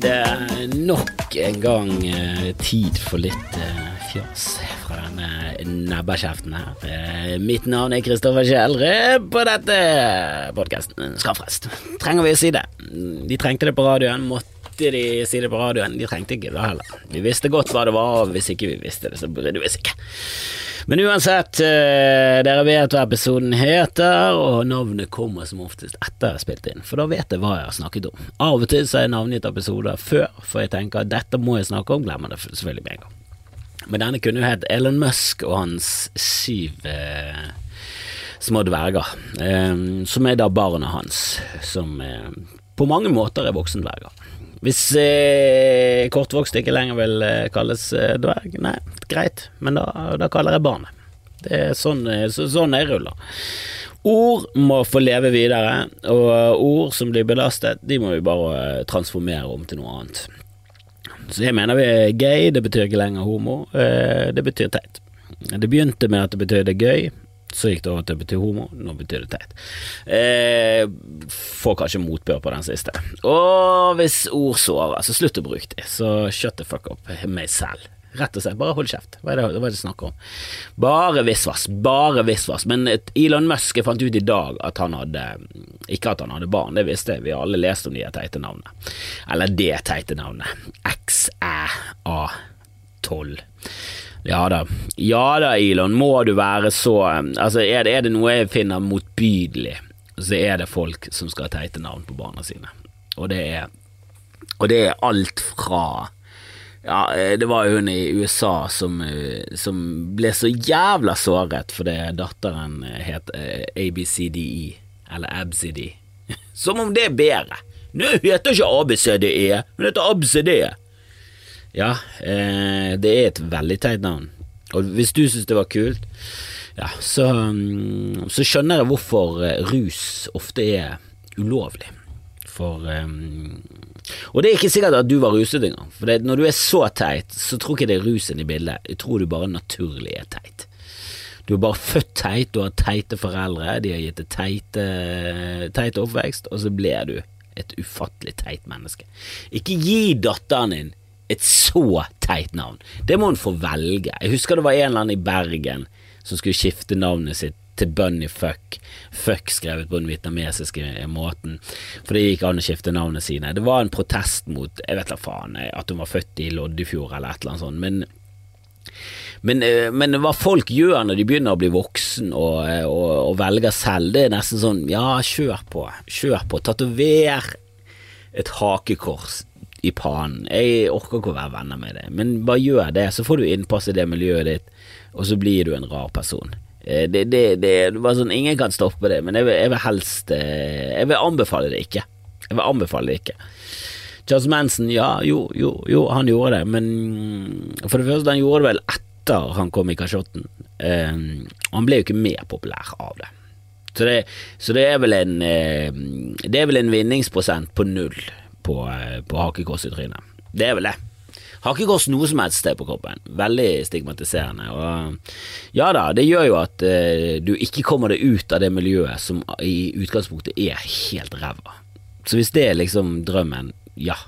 det nok en gang eh, tid for litt eh, fjas fra denne nebbekjeften her. Eh, Mitt navn er Kristoffer Kjellre på dette podkasten Skaffrest. Trenger vi å si det? De trengte det på radioen. Måtte de si det på radioen? De trengte ikke det heller. Vi visste godt hva det var, og hvis ikke vi visste det, så brydde vi oss ikke. Men uansett, eh, dere vet hva episoden heter, og navnet kommer som oftest etter jeg har spilt inn, for da vet jeg hva jeg har snakket om. Av og til så er jeg navngitt episoder før, for jeg tenker at dette må jeg snakke om, glemmer det selvfølgelig med en gang. Men denne kunne jo hett Elon Musk og hans syv eh, små dverger, eh, som er da barna hans, som eh, på mange måter er voksendverger. Hvis eh, kortvokst ikke lenger vil eh, kalles eh, dverg, nei, greit, men da, da kaller jeg barnet. Det er sånn, eh, så, sånn jeg ruller. Ord må få leve videre, og ord som blir belastet, de må vi bare transformere om til noe annet. Så jeg mener vi er gay, det betyr ikke lenger homo, det betyr teit. Det begynte med at det betydde gøy, så gikk det over til å bety homo, nå betyr det teit. Eh, får kanskje motbør på den siste. Og hvis ord sårer, så slutt å bruke det så shut the fuck up meg selv. Rett og slett, bare hold kjeft. Hva er det, hva er det snakk om? Bare visvas, bare visvas. Men Elon Musk fant ut i dag at han hadde Ikke at han hadde barn, det visste vi alle lest om de teite navnene. Eller det teite navnet. XÆA12. Ja da, ja da, Elon, må du være så Altså, er det, er det noe jeg finner motbydelig, så er det folk som skal ha teite navn på barna sine. Og det er Og det er alt fra ja, det var jo hun i USA som, som ble så jævla såret fordi datteren het ABCDE, eller ABCD. Som om det er bedre. Nå heter ikke ABCDE, hun heter ABCD. Ja, eh, det er et veldig teit navn. Og hvis du syns det var kult, ja, så, mm, så skjønner jeg hvorfor rus ofte er ulovlig. For um, Og det er ikke sikkert at du var ruset engang. For det, når du er så teit, så tror ikke det er rusen i bildet. Jeg tror du bare naturlig er teit. Du er bare født teit, du har teite foreldre, de har gitt deg teite, teit oppvekst, og så blir du et ufattelig teit menneske. Ikke gi datteren din et så teit navn. Det må hun få velge. Jeg husker det var en eller annen i Bergen som skulle skifte navnet sitt til Bunny Fuck. Fuck skrevet på den vietnamesiske måten, for det gikk an å skifte navnet sine. Det var en protest mot jeg vet da faen, at hun var født i Loddefjord eller et eller annet sånt. Men, men, men hva folk gjør når de begynner å bli voksen og, og, og velger selv, det er nesten sånn ja, kjør på, kjør på. Tatover et hakekors i pannen. Jeg orker ikke å være venner med deg, men bare gjør det, så får du innpass i det miljøet ditt, og så blir du en rar person. Det, det, det var sånn, Ingen kan stoppe det, men jeg vil, jeg vil helst Jeg vil anbefale det ikke. Jeg vil anbefale det ikke. Charles Manson, ja, jo, jo, jo, han gjorde det, men for det første, han gjorde det vel etter han kom i kasjotten. Um, han ble jo ikke mer populær av det. Så det, så det er vel en Det er vel en vinningsprosent på null på, på hakekors i trynet. Det er vel det. Hakekors noe som helst sted på kroppen. Veldig stigmatiserende. Og ja da, det gjør jo at eh, du ikke kommer deg ut av det miljøet som i utgangspunktet er helt ræva. Så hvis det er liksom drømmen, ja.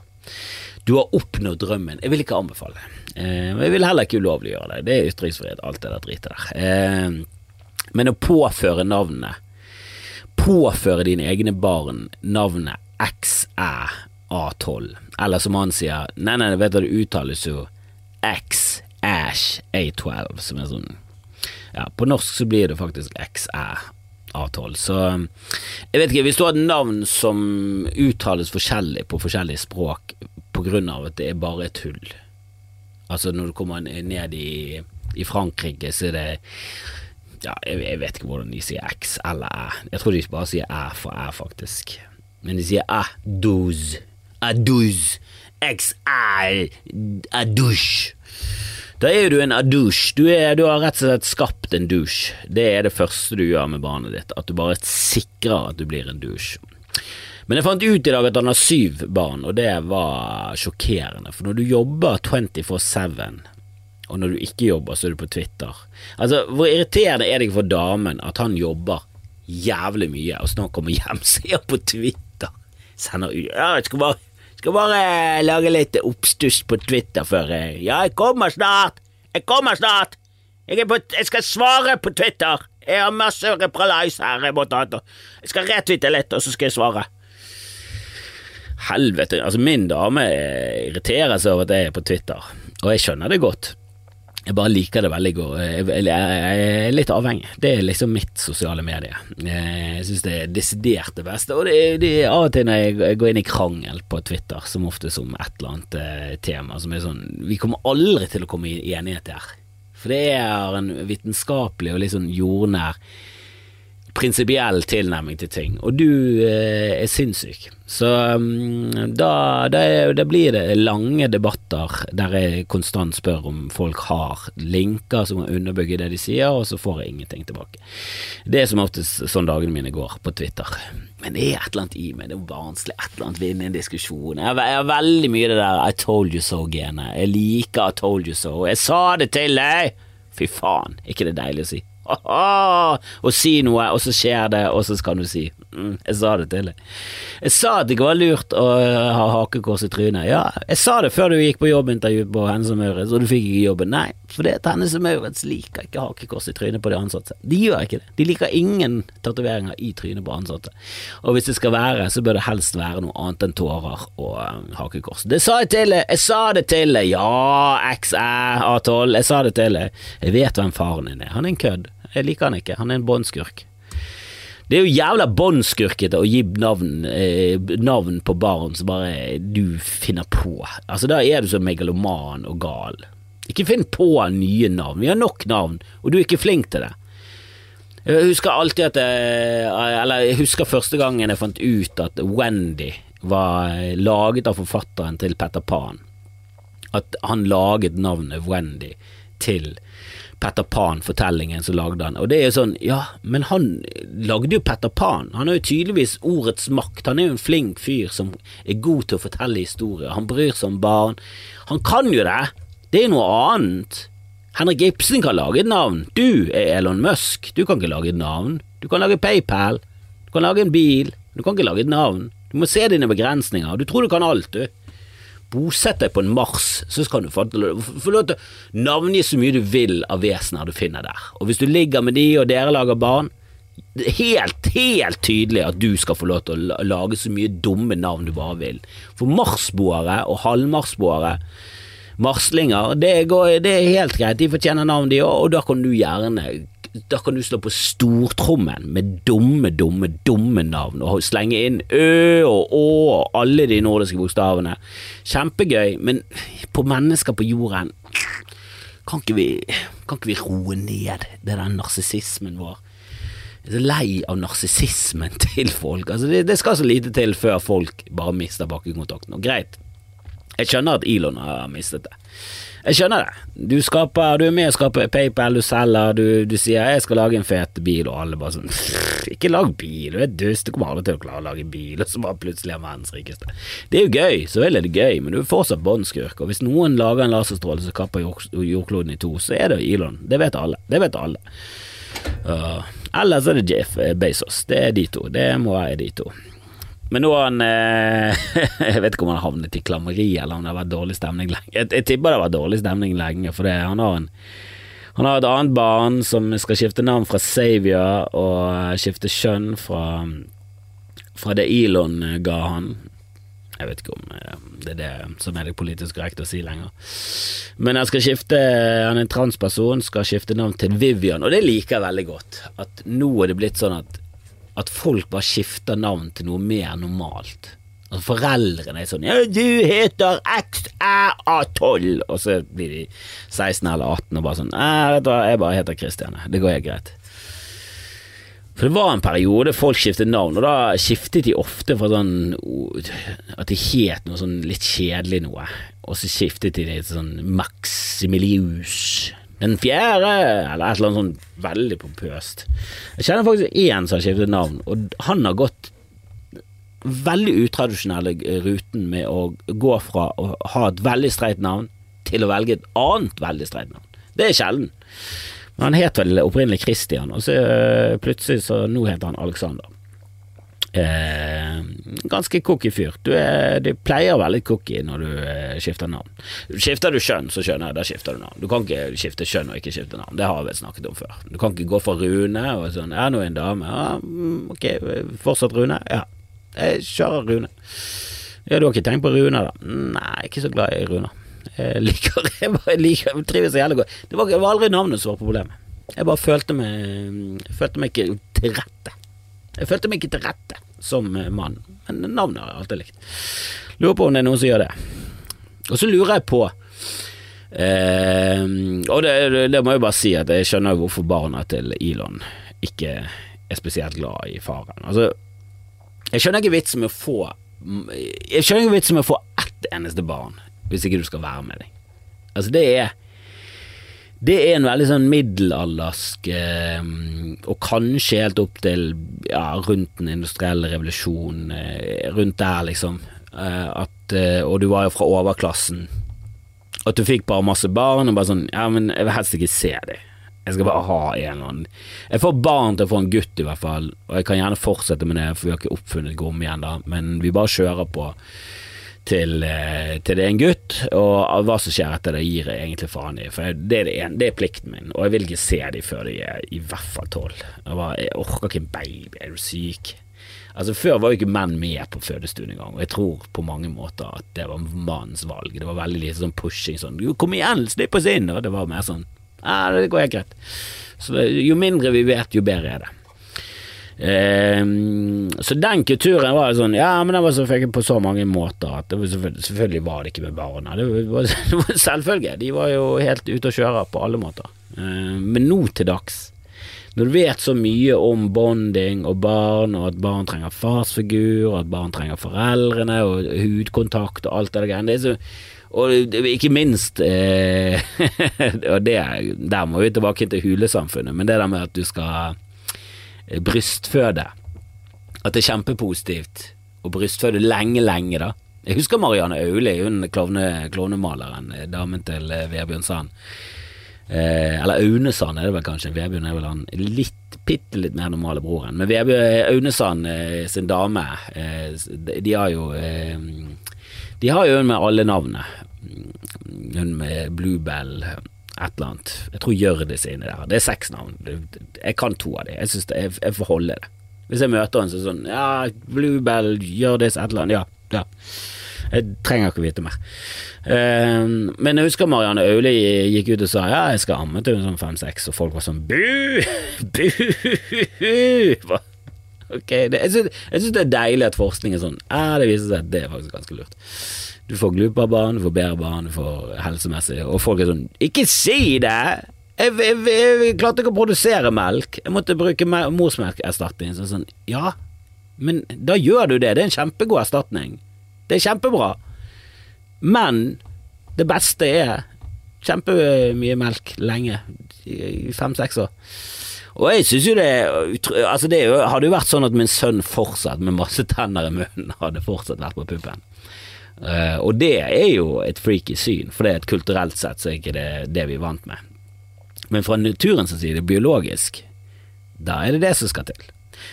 Du har oppnådd drømmen. Jeg vil ikke anbefale det. Eh, jeg vil heller ikke ulovliggjøre det. Det er ytringsfrihet, alt det der dritet der. Eh, men å påføre navnet Påføre dine egne barn navnet XÆ A12, eller som han sier, nei, nei, vet du, det uttales jo X-Ash A12, som er sånn Ja, på norsk så blir det faktisk XA. A12, så jeg vet ikke, hvis du har et navn som uttales forskjellig på forskjellige språk på grunn av at det er bare et hull, altså når du kommer ned i, i Frankrike, så er det ja, jeg, jeg vet ikke hvordan de sier X eller Æ. Jeg tror de bare sier Æ for Æ, faktisk. Men de sier Æ, douze adouche. X-adouche. Da er du en adouche. Du, du har rett og slett skapt en douche. Det er det første du gjør med barnet ditt. At du bare sikrer at du blir en douche. Men jeg fant ut i dag at han har syv barn, og det var sjokkerende. For når du jobber 24-7, og når du ikke jobber, så er du på Twitter. Altså, Hvor irriterende er det ikke for damen at han jobber jævlig mye, og så når han kommer hjem, så er han på Twitter. Sender ut Ja, jeg skal bare Skal bare lage litt oppstuss på Twitter før Ja, jeg kommer snart! Jeg kommer snart! Jeg, på, jeg skal svare på Twitter! Jeg har masse reprilais her jeg må ta. Jeg skal retwitte litt, og så skal jeg svare. Helvete, altså min dame irriterer seg over at jeg er på Twitter, og jeg skjønner det godt. Jeg bare liker det veldig godt. Jeg er litt avhengig. Det er liksom mitt sosiale medie. Jeg syns det er desidert det beste. Og det det av og til når jeg går inn i krangel på Twitter, som ofte som et eller annet eh, tema som er sånn Vi kommer aldri til å komme i enighet her. For det er en vitenskapelig og litt sånn jordnær prinsipiell tilnærming til ting, og du eh, er sinnssyk. Så um, da, da, det blir det lange debatter der jeg konstant spør om folk har linker som kan underbygge det de sier, og så får jeg ingenting tilbake. Det er som oftest sånn dagene mine går på Twitter. Men det er et eller annet i meg, det er barnslig, et eller annet vinne en diskusjon. Jeg, jeg har veldig mye det der I told you so-genet. Jeg liker I told you so. Jeg sa det til deg! Fy faen, ikke det deilig å si? og si noe, og så skjer det, og så skal du si mm, Jeg sa det til deg. Jeg sa at det ikke var lurt å ha hakekors i trynet. Ja, jeg sa det før du gikk på jobbintervju på Hennes og Maurits, og du fikk ikke jobben. Nei, for det at Tennis og Maurits liker ikke hakekors i trynet på de ansatte. De gjør ikke det. De liker ingen tatoveringer i trynet på ansatte. Og hvis det skal være, så bør det helst være noe annet enn tårer og um, hakekors. Det sa jeg til deg! Jeg sa det til deg! Ja, XÆ12, jeg sa det til deg. Jeg vet hvem faren din er. Han er en kødd. Jeg liker han ikke. Han er en båndskurk. Det er jo jævla båndskurkete å gi navn, eh, navn, på barn som bare du finner på. Altså Da er du så megaloman og gal. Ikke finn på nye navn. Vi har nok navn, og du er ikke flink til det. Jeg husker alltid at jeg, Eller jeg husker første gangen jeg fant ut at Wendy var laget av forfatteren til Petter Pan. At han laget navnet Wendy til Petter Pan-fortellingen som lagde han. Og det er jo sånn, ja, men han lagde jo Petter Pan. Han har jo tydeligvis ordets makt. Han er jo en flink fyr som er god til å fortelle historier. Han bryr seg om barn. Han kan jo det. Det er noe annet. Henrik Ibsen kan lage et navn. Du er Elon Musk. Du kan ikke lage et navn. Du kan lage PayPal. Du kan lage en bil. Du kan ikke lage et navn. Du må se dine begrensninger. Du tror du kan alt, du bosett deg på en Mars, så skal du få, lov til å navngi så mye du vil av vesener du finner der. Og hvis du ligger med de, og dere lager barn, det er helt, helt tydelig at du skal få lov til å lage så mye dumme navn du bare vil. For marsboere og halvmarsboere, marslinger, det, går, det er helt greit, de fortjener navn de òg, og da kan du gjerne da kan du slå på stortrommen med dumme, dumme, dumme navn og slenge inn Ø og Å og alle de nordiske bokstavene. Kjempegøy, men på mennesker på jorden kan ikke vi, kan ikke vi roe ned det der narsissismen vår? Jeg er så lei av narsissismen til folk. Altså det, det, skal så lite til før folk bare mister bakkekontakten. Og greit, jeg skjønner at Elon har mistet det. Jeg skjønner det. Du, skaper, du er med å skape PayPal, du selger, du, du, sier 'jeg skal lage en fet bil', og alle bare sånn Ikke lag bil, du er dust, du kommer aldri til å klare å lage bil, og så bare plutselig er verdens rikeste. Det er jo gøy, så vel er det gøy, men du er fortsatt båndskurk, og hvis noen lager en laserstråle som kapper jordkloden i to, så er det Elon. Det vet alle. Det vet alle. Uh, ellers er det Jeff Bezos. Det er de to. Det må være de to. Men nå har han eh, Jeg vet ikke om han har havnet i klammeri, eller om det har vært dårlig stemning lenge. Jeg, jeg tipper det har vært dårlig stemning lenge, for det, han har en han har et annet barn som skal skifte navn fra Savior og skifte kjønn fra, fra det Elon ga han. Jeg vet ikke om eh, det er det som er det politisk korrekt å si lenger. Men han skal skifte Han er en transperson, skal skifte navn til Vivian, og det liker jeg veldig godt. At nå er det blitt sånn at at folk bare skifter navn til noe mer normalt. Altså Foreldrene er sånn 'Ja, du heter XÆA12', og så blir de 16 eller 18 og bare sånn 'Vet du jeg bare heter Christian. Det går helt greit'. For det var en periode folk skiftet navn, og da skiftet de ofte fra sånn at de het noe sånn litt kjedelig noe, og så skiftet de til sånn Maximilius den fjerde, eller et eller annet sånn veldig pompøst. Jeg kjenner faktisk én som har skiftet navn, og han har gått veldig utradisjonelle ruten med å gå fra å ha et veldig streit navn til å velge et annet veldig streit navn. Det er sjelden. Men han het vel opprinnelig Christian, og så øh, plutselig så nå heter han Alexander. Eh, ganske cocky fyr. Du, er, du pleier å være litt cocky når du eh, skifter navn. Skifter du kjønn, så skjønner jeg, da skifter du navn. Du kan ikke skifte kjønn og ikke skifte navn. Det har vi snakket om før. Du kan ikke gå for Rune og sånn er nå en dame. Ja, mm, ok, fortsatt Rune? Ja, jeg kjører Rune. Ja, du har ikke tenkt på Rune, da? Nei, ikke så glad i Rune. Jeg liker, jeg bare liker, jeg trives så jævlig godt. Det var, det var aldri navnet som var problemet. Jeg bare følte meg, følte meg ikke til rette. Jeg følte meg ikke til rette som mann, men navnet har jeg alltid likt. Lurer på om det er noen som gjør det. Og så lurer jeg på eh, Og det, det, må jeg bare si at jeg skjønner hvorfor barna til Elon ikke er spesielt glad i faren. Altså, jeg skjønner ikke vitsen med å få Jeg skjønner ikke vitsen med å få ett eneste barn hvis ikke du skal være med dem. Altså, det er det er en veldig sånn middelaldersk, eh, og kanskje helt opp til ja, rundt den industrielle revolusjonen, eh, rundt der, liksom. Eh, at, og du var jo fra overklassen. At du fikk bare masse barn, og bare sånn Ja, men jeg vil helst ikke se dem. Jeg skal bare ha en eller annen Jeg får barn til å få en gutt, i hvert fall, og jeg kan gjerne fortsette med det, for vi har ikke oppfunnet gomme igjen, da, men vi bare kjører på til, eh, til, det er en gutt, og hva som skjer etter det, gir jeg egentlig faen i. For det er, det, en, det er plikten min, og jeg vil ikke se dem før de er i hvert fall tolv. Jeg, orker ikke en baby, er du syk? Altså Før var jo ikke menn med på fødestuen engang, og jeg tror på mange måter at det var mannens valg. Det var veldig lite sånn pushing sånn 'kom igjen, slipp oss inn', og det var mer sånn 'ja, det går helt greit'. Så jo mindre vi vet, jo bedre er det. Um, så den kulturen var sånn Ja, men den var selvfølgelig på så mange måter at var selvfølgelig, selvfølgelig, var det ikke med barna. Det var, det var selvfølge. De var jo helt ute å kjøre på alle måter. Uh, men nå til dags, når du vet så mye om bonding og barn, og at barn trenger farsfigur, og at barn trenger foreldrene, og hudkontakt og alt det der og ikke minst eh, Og det, der må vi tilbake til hulesamfunnet, men det der med at du skal brystføde. At det er kjempepositivt å brystføde lenge, lenge, da. Jeg husker Marianne Auli, hun klovne, klovnemaleren, eh, damen til eh, Vebjørn Sand. Eh, eller Aunesand er det vel kanskje, Vebjørn er vel han litt, bitte litt mer normale broren. Men Vebjørn Aunesand eh, sin dame, eh, de har jo De har jo hun med alle navnene. Hun med Bluebell et eller annet. Jeg tror Hjørdis er inni der. Det er seks navn. Jeg kan to av dem. Jeg, synes jeg, jeg får holde det. Hvis jeg møter en sånn Ja, Bluebell, Hjørdis, et eller annet. Ja, ja. Jeg trenger ikke vite mer. Uh, men jeg husker Marianne Auli gikk ut og sa ja, jeg skal amme til hun sånn fem-seks, og folk var sånn bu, bu, Ok, jeg syns det er deilig at forskning er sånn. Ja, det viser seg at det er faktisk ganske lurt. Du får Glupa-barn, du får bedre barn, du får helsemessig Og folk er sånn Ikke si det! Jeg, jeg, jeg, jeg klarte ikke å produsere melk. Jeg måtte bruke morsmelkerstatning. Sånn, sånn, ja, men da gjør du det. Det er en kjempegod erstatning. Det er kjempebra. Men det beste er kjempemye melk lenge. I fem-seks år. Og jeg synes jo det Altså det hadde jo vært sånn at min sønn fortsatt med masse tenner i munnen hadde fortsatt vært på puppen. Uh, og det er jo et freaky syn, for det er et kulturelt sett så er ikke det det vi er vant med. Men fra naturens side, biologisk, da er det det som skal til.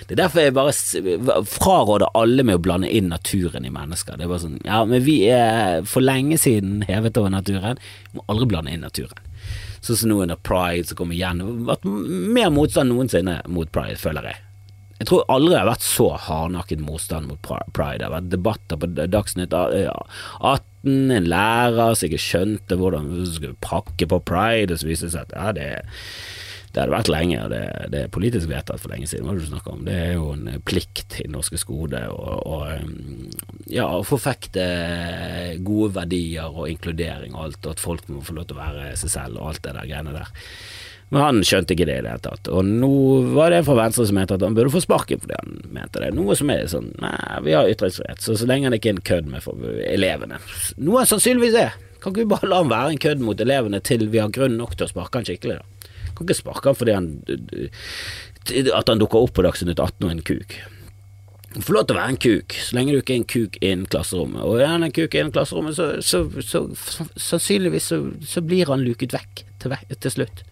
Det er derfor jeg bare fraråder alle med å blande inn naturen i mennesker. Det er bare sånn, ja, men vi er for lenge siden hevet over naturen, vi må aldri blande inn naturen. Sånn som nå under pride som kommer igjen, vært mer motstand noensinne mot pride, føler jeg. Jeg tror aldri det har vært så hardnakket motstand mot pride. Det har vært debatter på Dagsnytt 18, en lærer som ikke skjønte hvordan du skulle pakke på pride, og så viste det seg at ja, det, det hadde vært lenge, og det, det, er politisk vedtatt for lenge siden. Hva det du snakker om? Det er jo en plikt i norske skole å ja, forfekte gode verdier og inkludering og alt, og at folk må få lov til å være seg selv og alt det der greiene der. Men han skjønte ikke det i det hele tatt. Og nå var det en fra Venstre som mente at han burde få sparken fordi han mente det. Noe som er sånn Nei, vi har ytringsfrihet, så så lenge han ikke er en kødd med for elevene. Noe han sannsynligvis er. Kan ikke vi bare la han være en kødd mot elevene til vi har grunn nok til å sparke han skikkelig, da? Kan ikke sparke han fordi han At han dukker opp på Dagsnytt 18 og en kuk. Få lov til å være en kuk, så lenge du ikke er en kuk innen klasserommet. Og er han en kuk innen klasserommet, så, så, så, så sannsynligvis så, blir han luket vekk til, til slutt.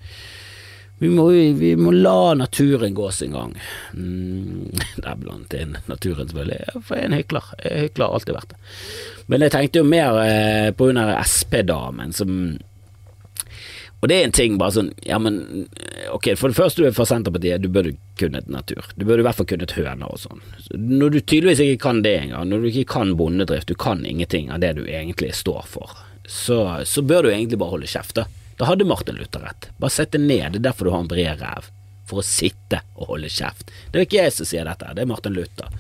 Vi må, vi må la naturen gå sin gang. Mm, det er blant inn naturen, selvfølgelig. For jeg er en hykler. Jeg hykler alltid vært det. Men jeg tenkte jo mer eh, på hun der SP-damen som og det er en ting, bare sånn Ja, men ok, for det første du er fra Senterpartiet, du burde kunnet natur. Du burde i hvert fall kunnet høner og sånn. Når du tydeligvis ikke kan det engang, når du ikke kan bondedrift, du kan ingenting av det du egentlig står for, så, så bør du egentlig bare holde kjeft, da. Da hadde Martin Luther rett. Bare sett deg ned, det er derfor du har en bred ræv. For å sitte og holde kjeft. Det er ikke jeg som sier dette, det er Martin Luther.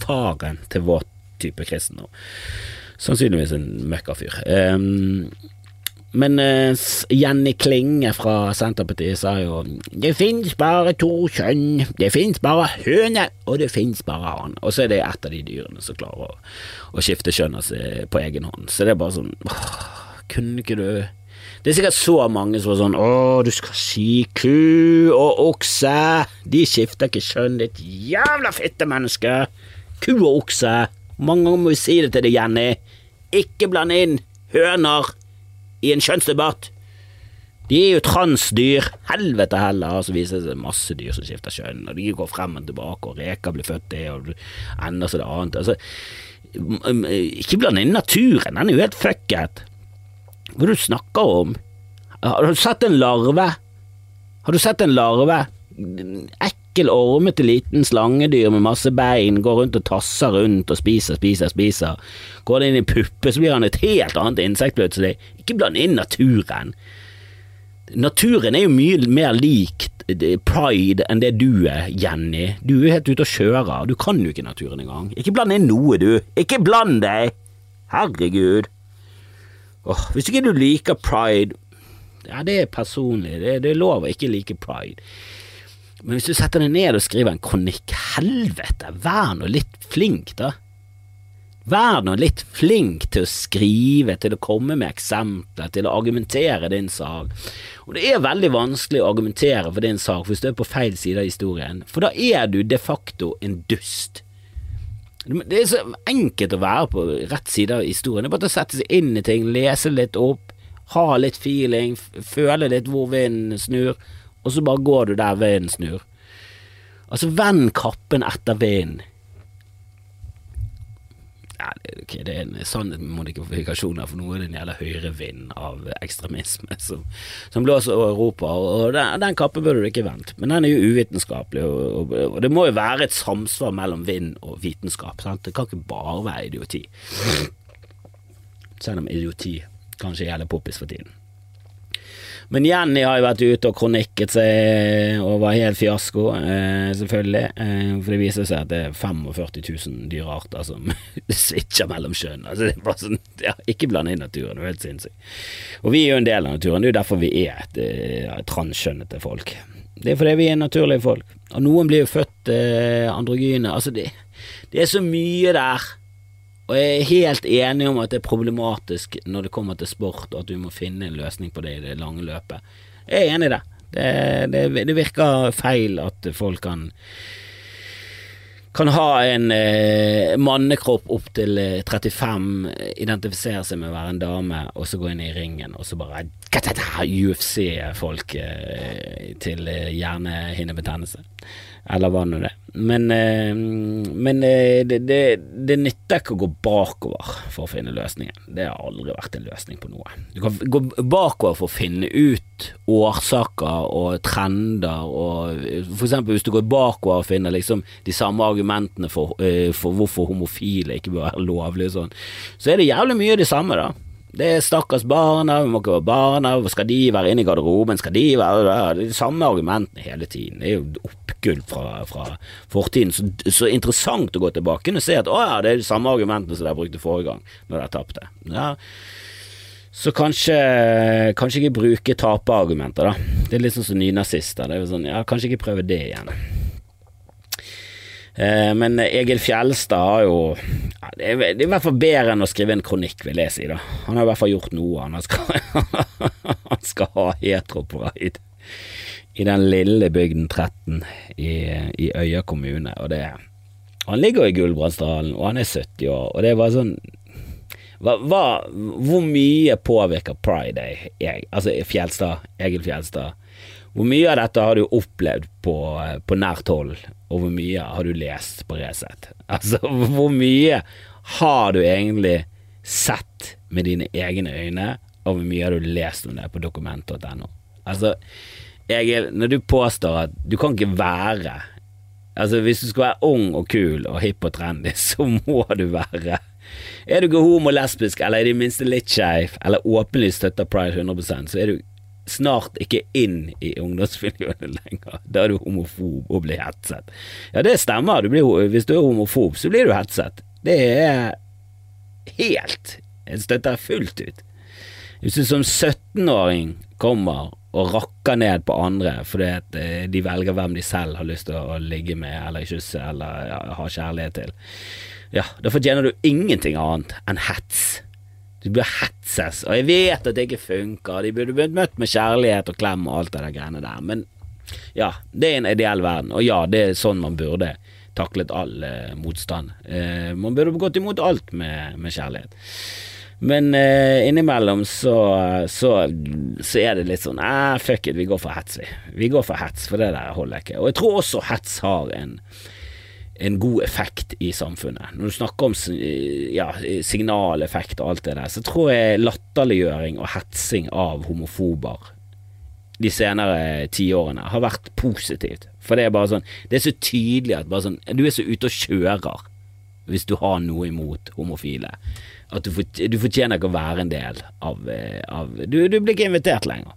Faren til vår type kristendom. Sannsynligvis en møkkafyr. Um, men uh, Jenny Klinge fra Senterpartiet sa jo det finnes bare to kjønn, det finnes bare høne, og det finnes bare han. Og så er det et av de dyrene som klarer å, å skifte kjønn på egen hånd. Så det er bare sånn åh, Kunne ikke du det er sikkert så mange som er sånn Å, du skal si ku og okse. De skifter ikke kjønn, ditt jævla fittemenneske. Ku og okse. Mange ganger må vi si det til deg, Jenny. Ikke bland inn høner i en kjønnsdebatt. De er jo transdyr. Helvete heller. Så viser det seg masse dyr som skifter kjønn, og de går frem og tilbake, og reker blir født det, og ender så det annet. Altså, ikke bland inn naturen. Den er jo helt fucket. Hva er det du snakker om? Har du sett en larve? Har du sett en larve? Ekkel, ormete liten slangedyr med masse bein, går rundt og tasser rundt og spiser, spiser, spiser. Går det inn i puppe, så blir han et helt annet insekt plutselig. Ikke bland inn naturen. Naturen er jo mye mer lik pride enn det du er, Jenny. Du er helt ute og kjører, du kan jo ikke naturen engang. Ikke bland inn noe, du. Ikke bland deg! Herregud. Åh, hvis ikke du liker pride Ja, det er personlig, det, det er lov å ikke like pride. Men hvis du setter deg ned og skriver en kronikk, helvete, vær nå litt flink, da. Vær nå litt flink til å skrive, til å komme med eksempler, til å argumentere din sak. Og det er veldig vanskelig å argumentere for din sak hvis du er på feil side av historien, for da er du de facto en dust. Det er så enkelt å være på rett side av historien. Det er bare å sette seg inn i ting, lese litt opp, ha litt feeling, føle litt hvor vinden snur, og så bare går du der vinden snur. Altså, vend kappen etter vinden. Ja, okay, det er en sann modifikasjon for noe den jævla høyrevind av ekstremisme som, som, blåser over Europa, og den, den kappen burde du ikke vente. Men den er jo uvitenskapelig, og, og, og, det må jo være et samsvar mellom vind og vitenskap. Sant? Det kan ikke bare være idioti. Selv om idioti kanskje gjelder poppis for tiden. Men Jenny har jo vært ute og kronikket seg og var helt fiasko, eh, selvfølgelig. Eh, for det viser seg at det er 45 000 dyrearter som switcher mellom kjønn. Altså, det er bare sånn, ja, ikke bland inn naturen, det er helt sinnssykt. Og vi er jo en del av naturen, det er jo derfor vi er et ja, transkjønnete folk. Det er fordi vi er naturlige folk. Og noen blir jo født eh, androgyne. Altså, det, det er så mye der og jeg er helt enig om at det er problematisk når det kommer til sport, og at du må finne en løsning på det i det lange løpet. Jeg er enig i det. Det, det, det virker feil at folk kan kan ha en eh, mannekropp opp til 35, eh, identifisere seg med å være en dame, og så gå inn i ringen, og så bare UFC-folk eh, til eh, eller hva nå det Men, eh, men eh, det, det, det, nytter ikke å gå bakover for å finne løsningen. Det har aldri vært en løsning på noe. Du kan gå bakover for å finne ut årsaker og trender, og for eksempel hvis du går bakover og finner liksom de samme argumentene for, eh, for hvorfor homofile ikke bør være lovlige sånn, så er det jævlig mye det samme, da. Det er stakkars barna, vi må ikke være barna, skal de være inne i garderoben, skal de være der? Det er de samme argumentene hele tiden. Det er jo oppgulp fra, fra fortiden. Så, så, interessant å gå tilbake og se at å ja, det er de samme argumentene som dere brukte forrige gang, når dere tapte. Ja. Så kanskje, kanskje ikke bruke taperargumenter, da. Det er litt sånn som nynazister. Det er jo sånn, ja, kanskje ikke prøve det igjen. Eh, men Egil Fjelstad har jo det, er, i hvert fall bedre enn å skrive en kronikk, vil jeg si. da Han har i hvert fall gjort noe. Han skal, han skal ha heteropride i den lille bygden 13 i, i Øya kommune. Og det Han ligger i Gulbrandsdalen, og han er 70 år, og det er bare sånn hva, hva, hvor mye påvirker pride deg, altså Fjelstad, Egil Fjelstad? Hvor mye av dette har du opplevd på, på nært hold, og hvor mye har du lest på Resett? Altså, hvor mye har du egentlig sett med dine egne øyne, og hvor mye har du lest om det på dokument.no? Altså, Egil, når du påstår at du kan ikke være Altså, hvis du skal være ung og kul og hipp og trendy, så må du være Er du ikke homo, lesbisk eller i det minste litt skeiv, eller åpenlyst støtter pride 100 så er du snart ikke inn i ungdomsmiljøene lenger. Da er du homofob og blir hetset. Ja, det stemmer. Du blir, hvis du er homofob, så blir du hetset. Det er helt Jeg støtter fullt ut. Hvis du som 17-åring kommer og rakker ned på andre fordi at eh, de velger hvem de selv har lyst til å ligge med eller kysse eller ha kjærlighet til, ja, da fortjener du ingenting annet enn hets. Du bør hetses, og jeg vet at det ikke funker, de burde blitt møtt med kjærlighet og klem og alt det der greiene der, men ja, det er en ideell verden, og ja, det er sånn man burde taklet all eh, motstand. Eh, man burde gått imot alt med, med kjærlighet. Men eh, innimellom så, så, så, er det litt sånn eh, fuck it, vi går for hets, vi. Vi går for hets, for det der holder ikke. Og jeg tror også hets har en en god effekt i samfunnet. Når du snakker om ja, signaleffekt og alt det der, så tror jeg latterliggjøring og hetsing av homofober de senere tiårene har vært positivt. For det er bare sånn Det er så tydelig at sånn Du er så ute og kjører hvis du har noe imot homofile. At du, du fortjener ikke å være en del av, eh, av du, du, blir ikke invitert lenger.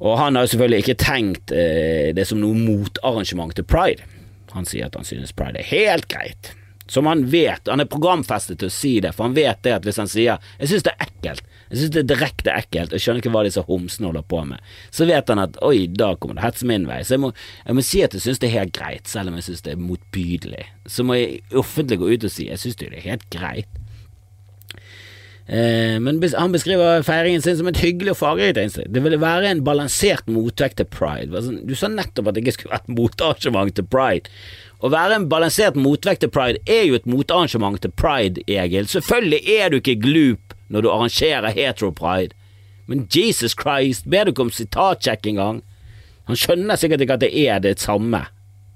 Og han har jo selvfølgelig ikke tenkt eh, det som noe motarrangement til pride. Han sier at han synes pride er helt greit. Som han vet, han er programfestet til å si det, for han vet det at hvis han sier 'jeg synes det er ekkelt', jeg synes det er direkte ekkelt, jeg skjønner ikke hva disse homsene holder på med, så vet han at 'oi, da kommer det hets min vei', så jeg må, jeg må si at jeg synes det er helt greit, selv om jeg synes det er motbydelig. Så må jeg offentlig gå ut og si 'jeg synes det er helt greit'. Eh, men han beskriver feiringen sin som et hyggelig og fargerikt innslag. Det ville være en balansert motvekt til pride. Sånn, du sa nettopp at det ikke skulle være et motarrangement til pride. Å være en balansert motvekt til pride er jo et motarrangement til pride, Egil. Selvfølgelig er du ikke glup når du arrangerer hetero-pride, men Jesus Christ, ber du ikke om sitatsjekk engang? Han skjønner sikkert ikke at det er det samme,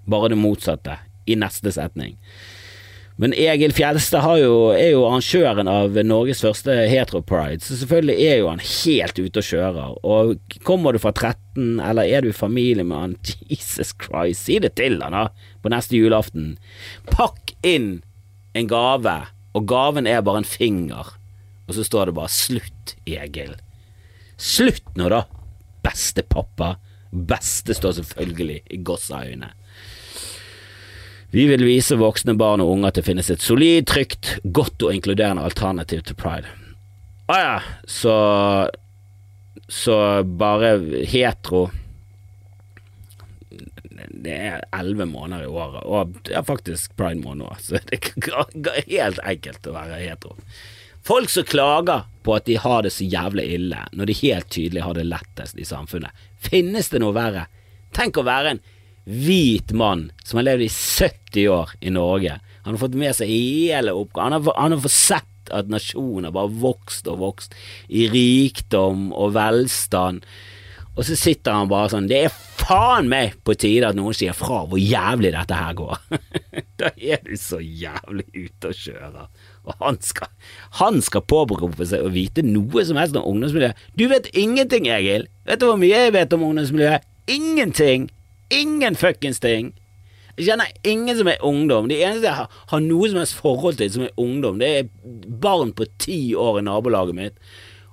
bare det motsatte, i neste setning. Men Egil Fjelstad er jo arrangøren av Norges første heteropride, så selvfølgelig er jo han helt ute og kjører. Og kommer du fra 13, eller er du i familie med han, Jesus Christ, si det til han da, på neste julaften. Pakk inn en gave, og gaven er bare en finger, og så står det bare 'slutt, Egil'. Slutt nå, da, beste pappa. Beste står selvfølgelig i gåseøyne. Vi vil vise voksne barn og unge at det finnes et solid, trygt, godt og inkluderende alternativ til pride. Å ah, ja, så Så bare hetero Det er elleve måneder i året, og det faktisk pride-måned òg, så det er helt enkelt å være hetero. Folk som klager på at de har det så jævlig ille, når de helt tydelig har det lettest i samfunnet. Finnes det noe verre? Tenk å være en hvit mann som har levd i 70 år i Norge. Han har fått med seg hele oppgaven. Han, har fått sett at nasjonen har bare vokst og vokst i rikdom og velstand. Og så sitter han bare sånn Det er faen meg på tide at noen sier fra hvor jævlig dette her går. da er du så jævlig ute og kjører. Og han skal, han skal påberope seg å vite noe som helst om ungdomsmiljøet. Du vet ingenting, Egil. Vet du hvor mye jeg vet om ungdomsmiljøet? Ingenting! Ingen fuckings ting. Jeg kjenner ingen som er ungdom. De eneste jeg har, har noe som helst forhold til som er ungdom, det er barn på ti år i nabolaget mitt.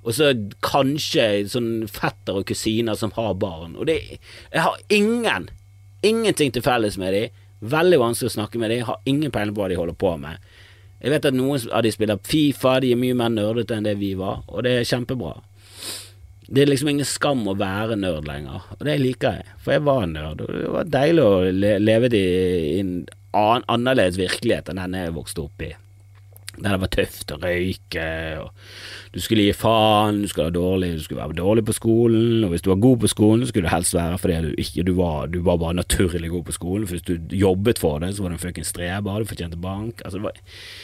Og så kanskje sånn fetter og kusiner som har barn. Og det Jeg har ingen, ingenting til felles med dem. Veldig vanskelig å snakke med dem. Jeg har ingen peiling på hva de holder på med. Jeg vet at noen av de spiller Fifa, de er mye mer nerdete enn det vi var, og det er kjempebra. Det er liksom ingen skam å være nerd lenger, og det liker jeg, for jeg var nerd. Og det var deilig å le leve i en annerledes virkelighet enn den jeg vokste opp i. Der det var tøft å røyke, og du skulle gi faen, du skulle, dårlig, du skulle være dårlig på skolen, og hvis du var god på skolen, skulle du helst være fordi du ikke du var, du var bare naturlig god på skolen, for hvis du jobbet for det, så var du en fuckings streber, du fortjente bank. Altså, var,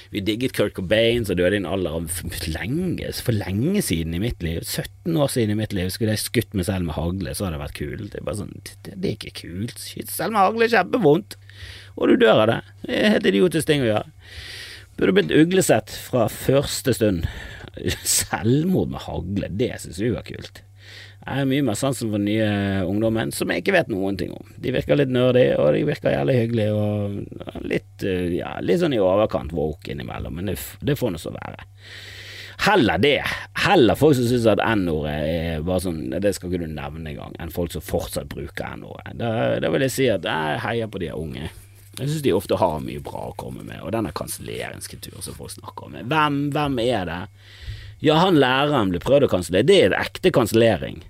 vi digget Kurt Cobain, som døde i en alder av lenge, for lenge siden i mitt liv, 17 år siden i mitt liv, skulle jeg skutt meg selv med hagle, så hadde det vært kult. Det er bare sånn, det, det er ikke kult. Skyt selv med hagle, kjempevondt, og du dør av det. Det er helt idiotisk ting å gjøre. Burde blitt uglesett fra første stund. Selvmord med hagle, det synes vi var kult. Jeg er mye mer sansen for den nye ungdommen, som jeg ikke vet noen ting om. De virker litt nerdy, og de virker jævlig hyggelige, og litt, ja, litt sånn i overkant woke innimellom, men det, det får nå så være. Heller det. Heller folk som syns at n-ordet er bare sånn Det skal ikke du nevne engang, enn folk som fortsatt bruker n-ordet. Da, da, vil jeg si at jeg heier på de unge. Jeg syns de ofte har mye bra å komme med, og denne kanselleringskulturen som folk snakker om. Hvem, hvem er det? Ja, han læreren ble prøvd å kansellere. Det er en ekte kansellering.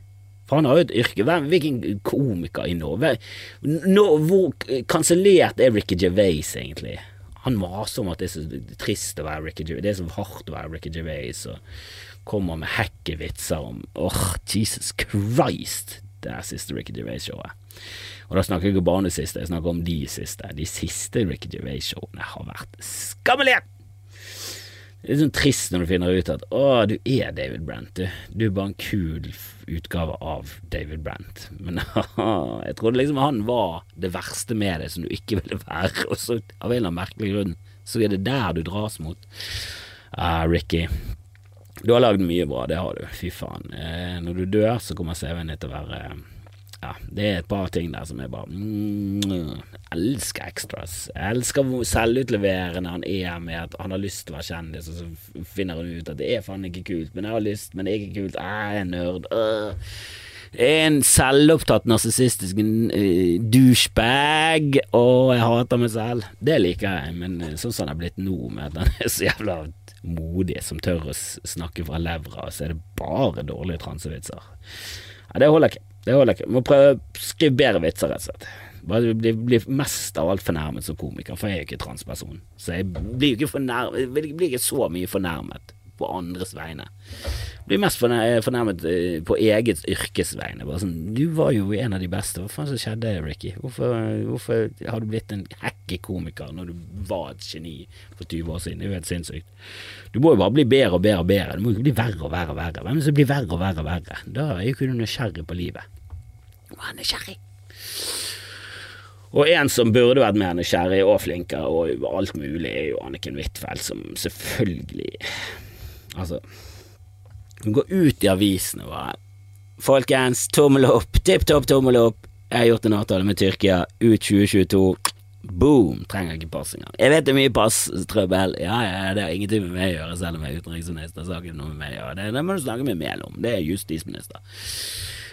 For han har jo et yrke. Hvem, hvilken komiker i Norge Nå, Hvor kansellert er Ricky Gervais, egentlig? Han maser om at det er så trist å være Ricky Gervais, det er så hardt å være Ricky Gervais, og kommer med hekkevitser om Åh, oh, Jesus Christ! Det er siste Ricky Gervais-showet. Og da snakker jeg ikke bare om det siste, jeg snakker om de siste. De siste Ricky Gervais-showene har vært skammelige! Det er sånn trist når du finner ut at å, du er David Brent, du. Du er bare en kul utgave av David Brent. Men jeg trodde liksom han var det verste med det som du ikke ville være, og så av en eller annen merkelig grunn så er det der du dras mot. Ah, Ricky. Du har lagd mye bra, det har du. Fy faen. Eh, når du dør, så kommer CV-en din til å være ja, det er et par ting der som er bare mm, elsker extras. Jeg elsker hvor selvutleverende han er med at han har lyst til å være kjendis, og så finner han ut at det er faen ikke kult, men jeg har lyst, men det er ikke kult, jeg er nerd. Øh. En selvopptatt, narsissistisk douchebag, og jeg hater meg selv. Det liker jeg, men sånn som han er blitt nå, med at han er så jævla modig som tør å snakke fra levra, så er det bare dårlige transevitser. Ja, det holder ikke. Det holder ikke. Må prøve å skrive bedre vitser, rett og slett. Bare bli, bli mest av alt fornærmet som komiker, for jeg er jo ikke transperson. Så jeg blir jo ikke, fornærmet, blir ikke så mye fornærmet på andres vegne. Blir mest fornærmet eh, på eget yrkes vegne. Bare sånn, du var jo en av de beste, hva faen som skjedde, Ricky? Hvorfor, hvorfor har du blitt en hackekomiker når du var et geni for 20 år siden? Det er jo helt sinnssykt. Du må jo bare bli bedre og bedre og bedre. Du må jo ikke bli verre og verre og verre. Hvem er det som blir verre og verre og verre? Da er jo ikke du nysgjerrig på livet. Vær nysgjerrig. Og en som burde vært mer nysgjerrig og flinkere og alt mulig, er jo Anniken Huitfeldt, som selvfølgelig Altså Gå ut i avisene bare Folkens, tommel opp, tipp topp tommel opp. Jeg har gjort en avtale med Tyrkia ut 2022. Boom! Trenger ikke pass engang. Jeg vet det er mye passtrøbbel. Ja, ja, det har ingenting med meg å gjøre, selv om jeg er utenriksminister. Så har ikke noe med meg å gjøre. Det, det må du snakke med Mehl om. Det er justisminister.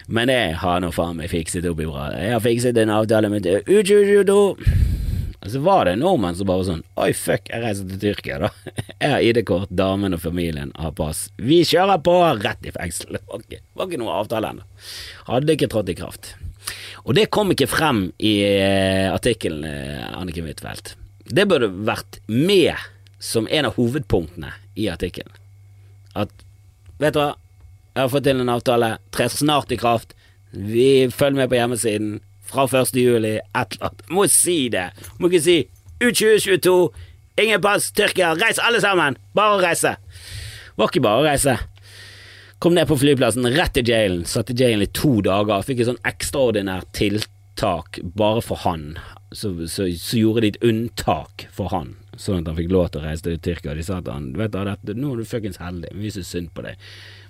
Men det har nå faen meg fikset opp i bra. Jeg har fikset en avtale med U22. Og så var det en nordmenn som bare var sånn Oi, fuck, jeg reiser til Tyrkia, da. Jeg har ID-kort, damen og familien har pass. Vi kjører på! Rett i fengsel. Det var ikke, var ikke noe avtale ennå. Hadde ikke trådt i kraft. Og det kom ikke frem i uh, artikkelen, uh, Anniken Huitfeldt. Det burde vært med som en av hovedpunktene i artikkelen. At Vet du hva, jeg har fått til en avtale. Trer snart i kraft. Vi følger med på hjemmesiden. Fra 1. juli. Et eller annet. Må si det. Må ikke si U2022. Ingen pass. Tyrkia. Reis alle sammen. Bare å reise. Var ikke bare å reise. Kom ned på flyplassen, rett til jailen. Satt i jailen i to dager. Fikk et sånn ekstraordinært tiltak bare for han. Så, så, så gjorde de et unntak for han sånn at han fikk lov til å reise til Tyrkia. De sa til han du vet da, nå er du fuckings heldig, vi syns synd på deg.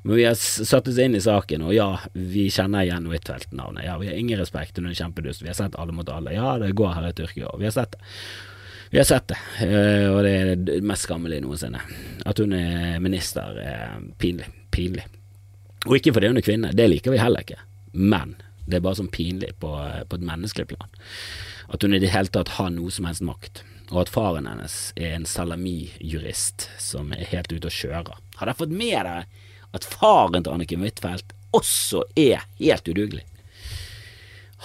Men vi har satt oss inn i saken, og ja, vi kjenner igjen Huitfeldt-navnet. Ja, vi har ingen respekt, hun er kjempedust. Vi har sett Alle mot alle. Ja, det går her i Tyrkia, og vi har sett det. Vi har sett det, eh, og det er det mest skammelige noensinne. At hun er minister, er pinlig. Pinlig. Og ikke fordi hun er kvinne, det liker vi heller ikke. Men det er bare sånn pinlig på, på et menneskelig plan. At hun i det hele tatt har noe som helst makt og at faren hennes er en salamijurist som er helt ute å kjøre. Har dere fått med dere at faren til Anniken Huitfeldt også er helt udugelig?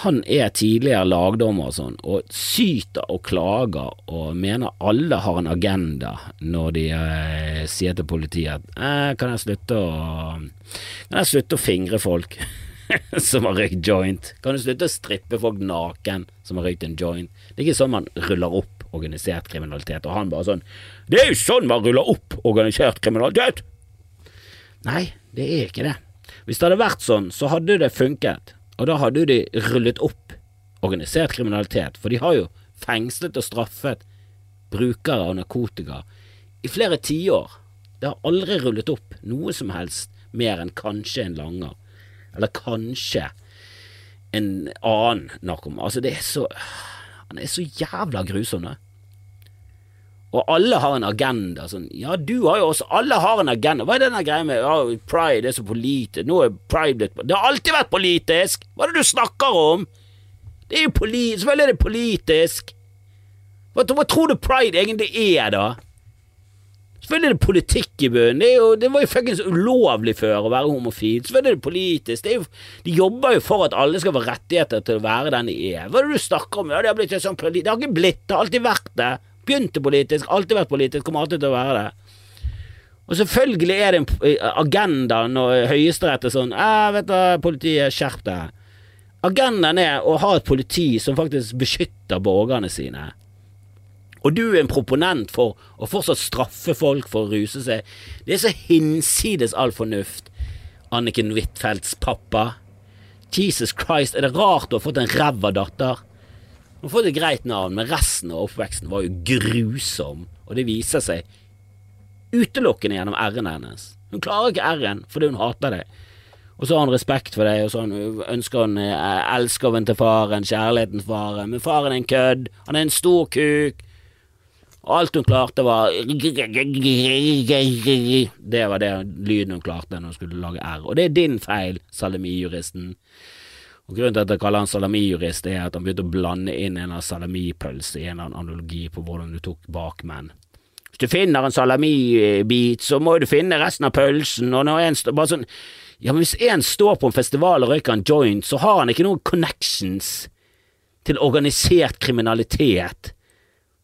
Han er tidligere lagdommer og sånn, og syter og klager og mener alle har en agenda når de eh, sier til politiet at eh, kan jeg slutte å Kan jeg slutte å fingre folk som har røykt joint? Kan du slutte å strippe folk naken som har røykt en joint? Det er ikke sånn man ruller opp organisert kriminalitet, og han bare sånn Det er jo sånn man ruller opp organisert kriminalitet! Nei, det er ikke det. Hvis det hadde vært sånn, så hadde det funket. Og da hadde de rullet opp organisert kriminalitet, for de har jo fengslet og straffet brukere av narkotika i flere tiår. Det har aldri rullet opp noe som helst mer enn kanskje en langer, eller kanskje en annen narkoman. Altså, det er så Han er så jævla grusom, det. Og alle har en agenda. Sånn, ja, du har jo også Alle har en agenda. Hva er denne greia med ja, pride er så politisk? Nå er pride blitt Det har alltid vært politisk! Hva er det du snakker om? Det er jo politisk Selvfølgelig er det politisk. Hva, hva, tror du pride egentlig er, da? Selvfølgelig er det politikk i bunnen. Det, det, var jo fuckings ulovlig før å være homofil. Selvfølgelig er det politisk. Det jo, de jobber jo for at alle skal få rettigheter til å være den de er. Hva er det du snakker om? Ja, det har blitt sånn Det har ikke blitt det. har alltid vært det. Begynte politisk, alltid vært politisk, kommer alltid til å være det. Og selvfølgelig er det en agenda når Høyesterett er sånn eh, vet du, politiet, skjerp deg. Agendaen er å ha et politi som faktisk beskytter borgerne sine. Og du er en proponent for å fortsatt straffe folk for å ruse seg. Det er så hinsides all fornuft. Anniken Huitfeldts pappa. Jesus Christ, er det rart du har fått en ræva datter? Hun har fått et greit navn, men resten av oppveksten var jo grusom, og det viser seg utelukkende gjennom r-en hennes. Hun klarer ikke r-en fordi hun hater deg. Og så har han respekt for deg, og så ønsker han eh, elskoven til faren, kjærligheten til faren, men faren er en kødd, han er en stor kuk. Alt hun klarte var Det var det lyden hun klarte når hun skulle lage R. Og det er din feil, salamijuristen. Og Grunnen til at jeg kaller han salamijurist, er at han begynte å blande inn en salamipølse i en analogi på hvordan du tok bakmenn. Hvis du finner en salamibit, så må du finne resten av pølsen, og når en bare sånn Ja, men hvis en står på en festival og røyker en joint, så har han ikke noen connections til organisert kriminalitet.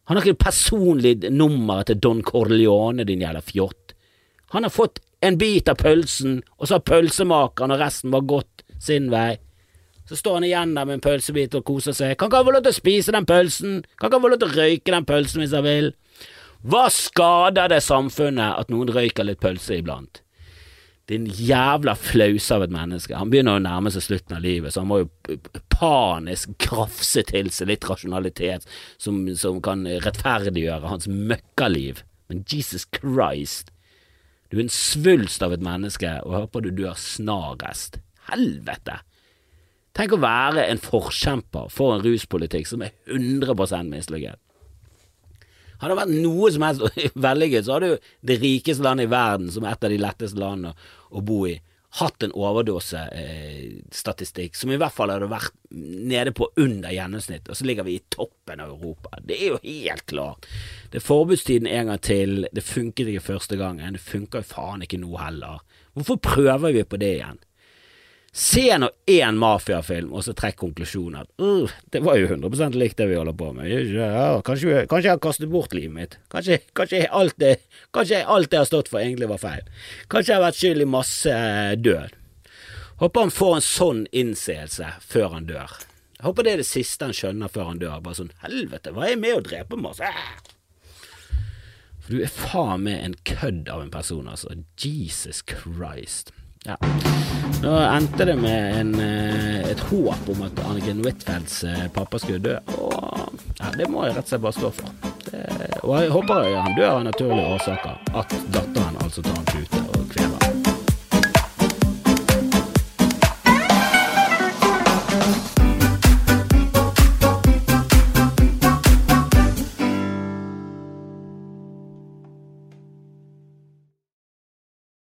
Han har ikke personlig nummer til Don Corleone, din jævla fjott. Han har fått en bit av pølsen, og så har pølsemakeren og resten var gått sin vei. Så står han igjen der med en pølsebit og koser seg. Kan ikke han få lov til å spise den pølsen? Kan ikke han få lov til å røyke den pølsen hvis han vil? Hva skader det samfunnet at noen røyker litt pølse iblant? Din jævla flause av et menneske. Han begynner å nærme seg slutten av livet, så han må jo panisk grafse til seg litt rasjonalitet som, som kan rettferdiggjøre hans møkkaliv. Men Jesus Christ, du er en svulst av et menneske, og jeg håper du dør snarest. Helvete! Tenk å være en forkjemper for en ruspolitikk som er 100% mislykket. Hadde det vært noe som helst vellykket, så hadde jo det rikeste landet i verden, som er et av de letteste landene å bo i, hatt en overdosestatistikk som i hvert fall hadde vært nede på under gjennomsnitt, og så ligger vi i toppen av Europa. Det er jo helt klart. Det er forbudstiden en gang til, det funket ikke første gangen, det funker jo faen ikke nå heller. Hvorfor prøver vi på det igjen? Se nå én mafiafilm, og så trekk konklusjonen at uh, det var jo 100 likt det vi holder på med. Kanskje, kanskje, jeg har kastet bort livet mitt. Kanskje, kanskje, alt det, kanskje alt det jeg har stått for, egentlig var feil. Kanskje jeg har vært skyld i masse eh, død. Håper han får en sånn innseelse før han dør. Håper det er det siste han skjønner før han dør. Bare sånn helvete, hva er jeg med å drepe masse? For du er faen meg en kødd av en person, altså. Jesus Christ. Ja. Nå endte det med en, eh, et håp om at Anniken Huitfeldts eh, pappa skulle dø, og ja, det må jeg rett og slett bare stå for. Det, og jeg håper han dør av naturlige årsaker, at datteren altså tar en pute og kveler